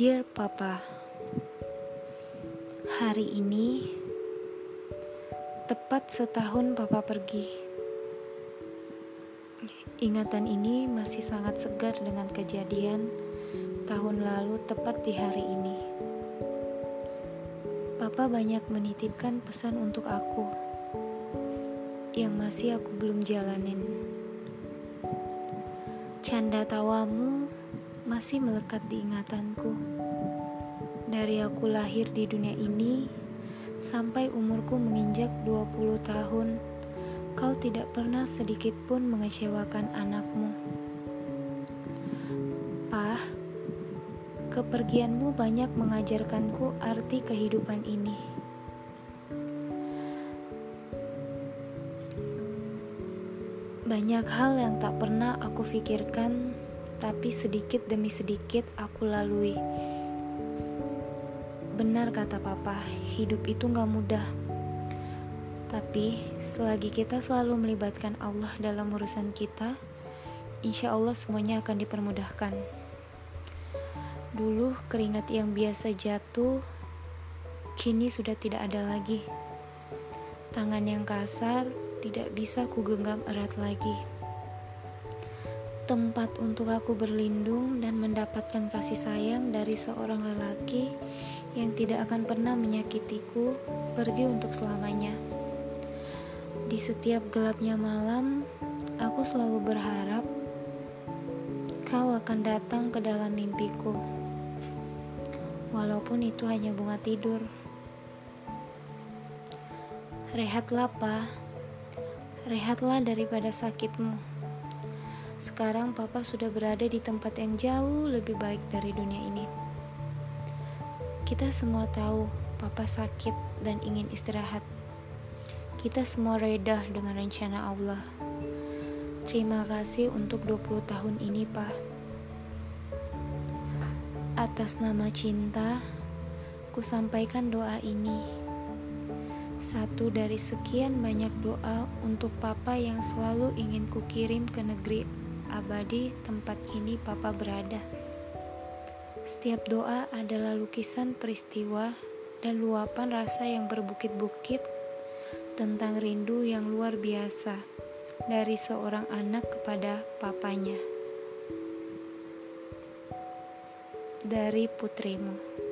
Dear Papa, hari ini tepat setahun Papa pergi. Ingatan ini masih sangat segar dengan kejadian tahun lalu tepat di hari ini. Papa banyak menitipkan pesan untuk aku yang masih aku belum jalanin. Canda tawamu masih melekat di ingatanku. Dari aku lahir di dunia ini sampai umurku menginjak 20 tahun, kau tidak pernah sedikit pun mengecewakan anakmu. Pah, kepergianmu banyak mengajarkanku arti kehidupan ini. Banyak hal yang tak pernah aku pikirkan tapi sedikit demi sedikit aku lalui. Benar kata papa, hidup itu gak mudah. Tapi selagi kita selalu melibatkan Allah dalam urusan kita, insya Allah semuanya akan dipermudahkan. Dulu keringat yang biasa jatuh, kini sudah tidak ada lagi. Tangan yang kasar tidak bisa kugenggam erat lagi tempat untuk aku berlindung dan mendapatkan kasih sayang dari seorang lelaki yang tidak akan pernah menyakitiku pergi untuk selamanya. Di setiap gelapnya malam, aku selalu berharap kau akan datang ke dalam mimpiku. Walaupun itu hanya bunga tidur. Rehatlah, Pa. Rehatlah daripada sakitmu. Sekarang papa sudah berada di tempat yang jauh lebih baik dari dunia ini. Kita semua tahu papa sakit dan ingin istirahat. Kita semua reda dengan rencana Allah. Terima kasih untuk 20 tahun ini, Pak. Atas nama cinta, ku sampaikan doa ini. Satu dari sekian banyak doa untuk papa yang selalu ingin kukirim ke negeri abadi tempat kini Papa berada. Setiap doa adalah lukisan peristiwa dan luapan rasa yang berbukit-bukit tentang rindu yang luar biasa dari seorang anak kepada papanya. Dari putrimu.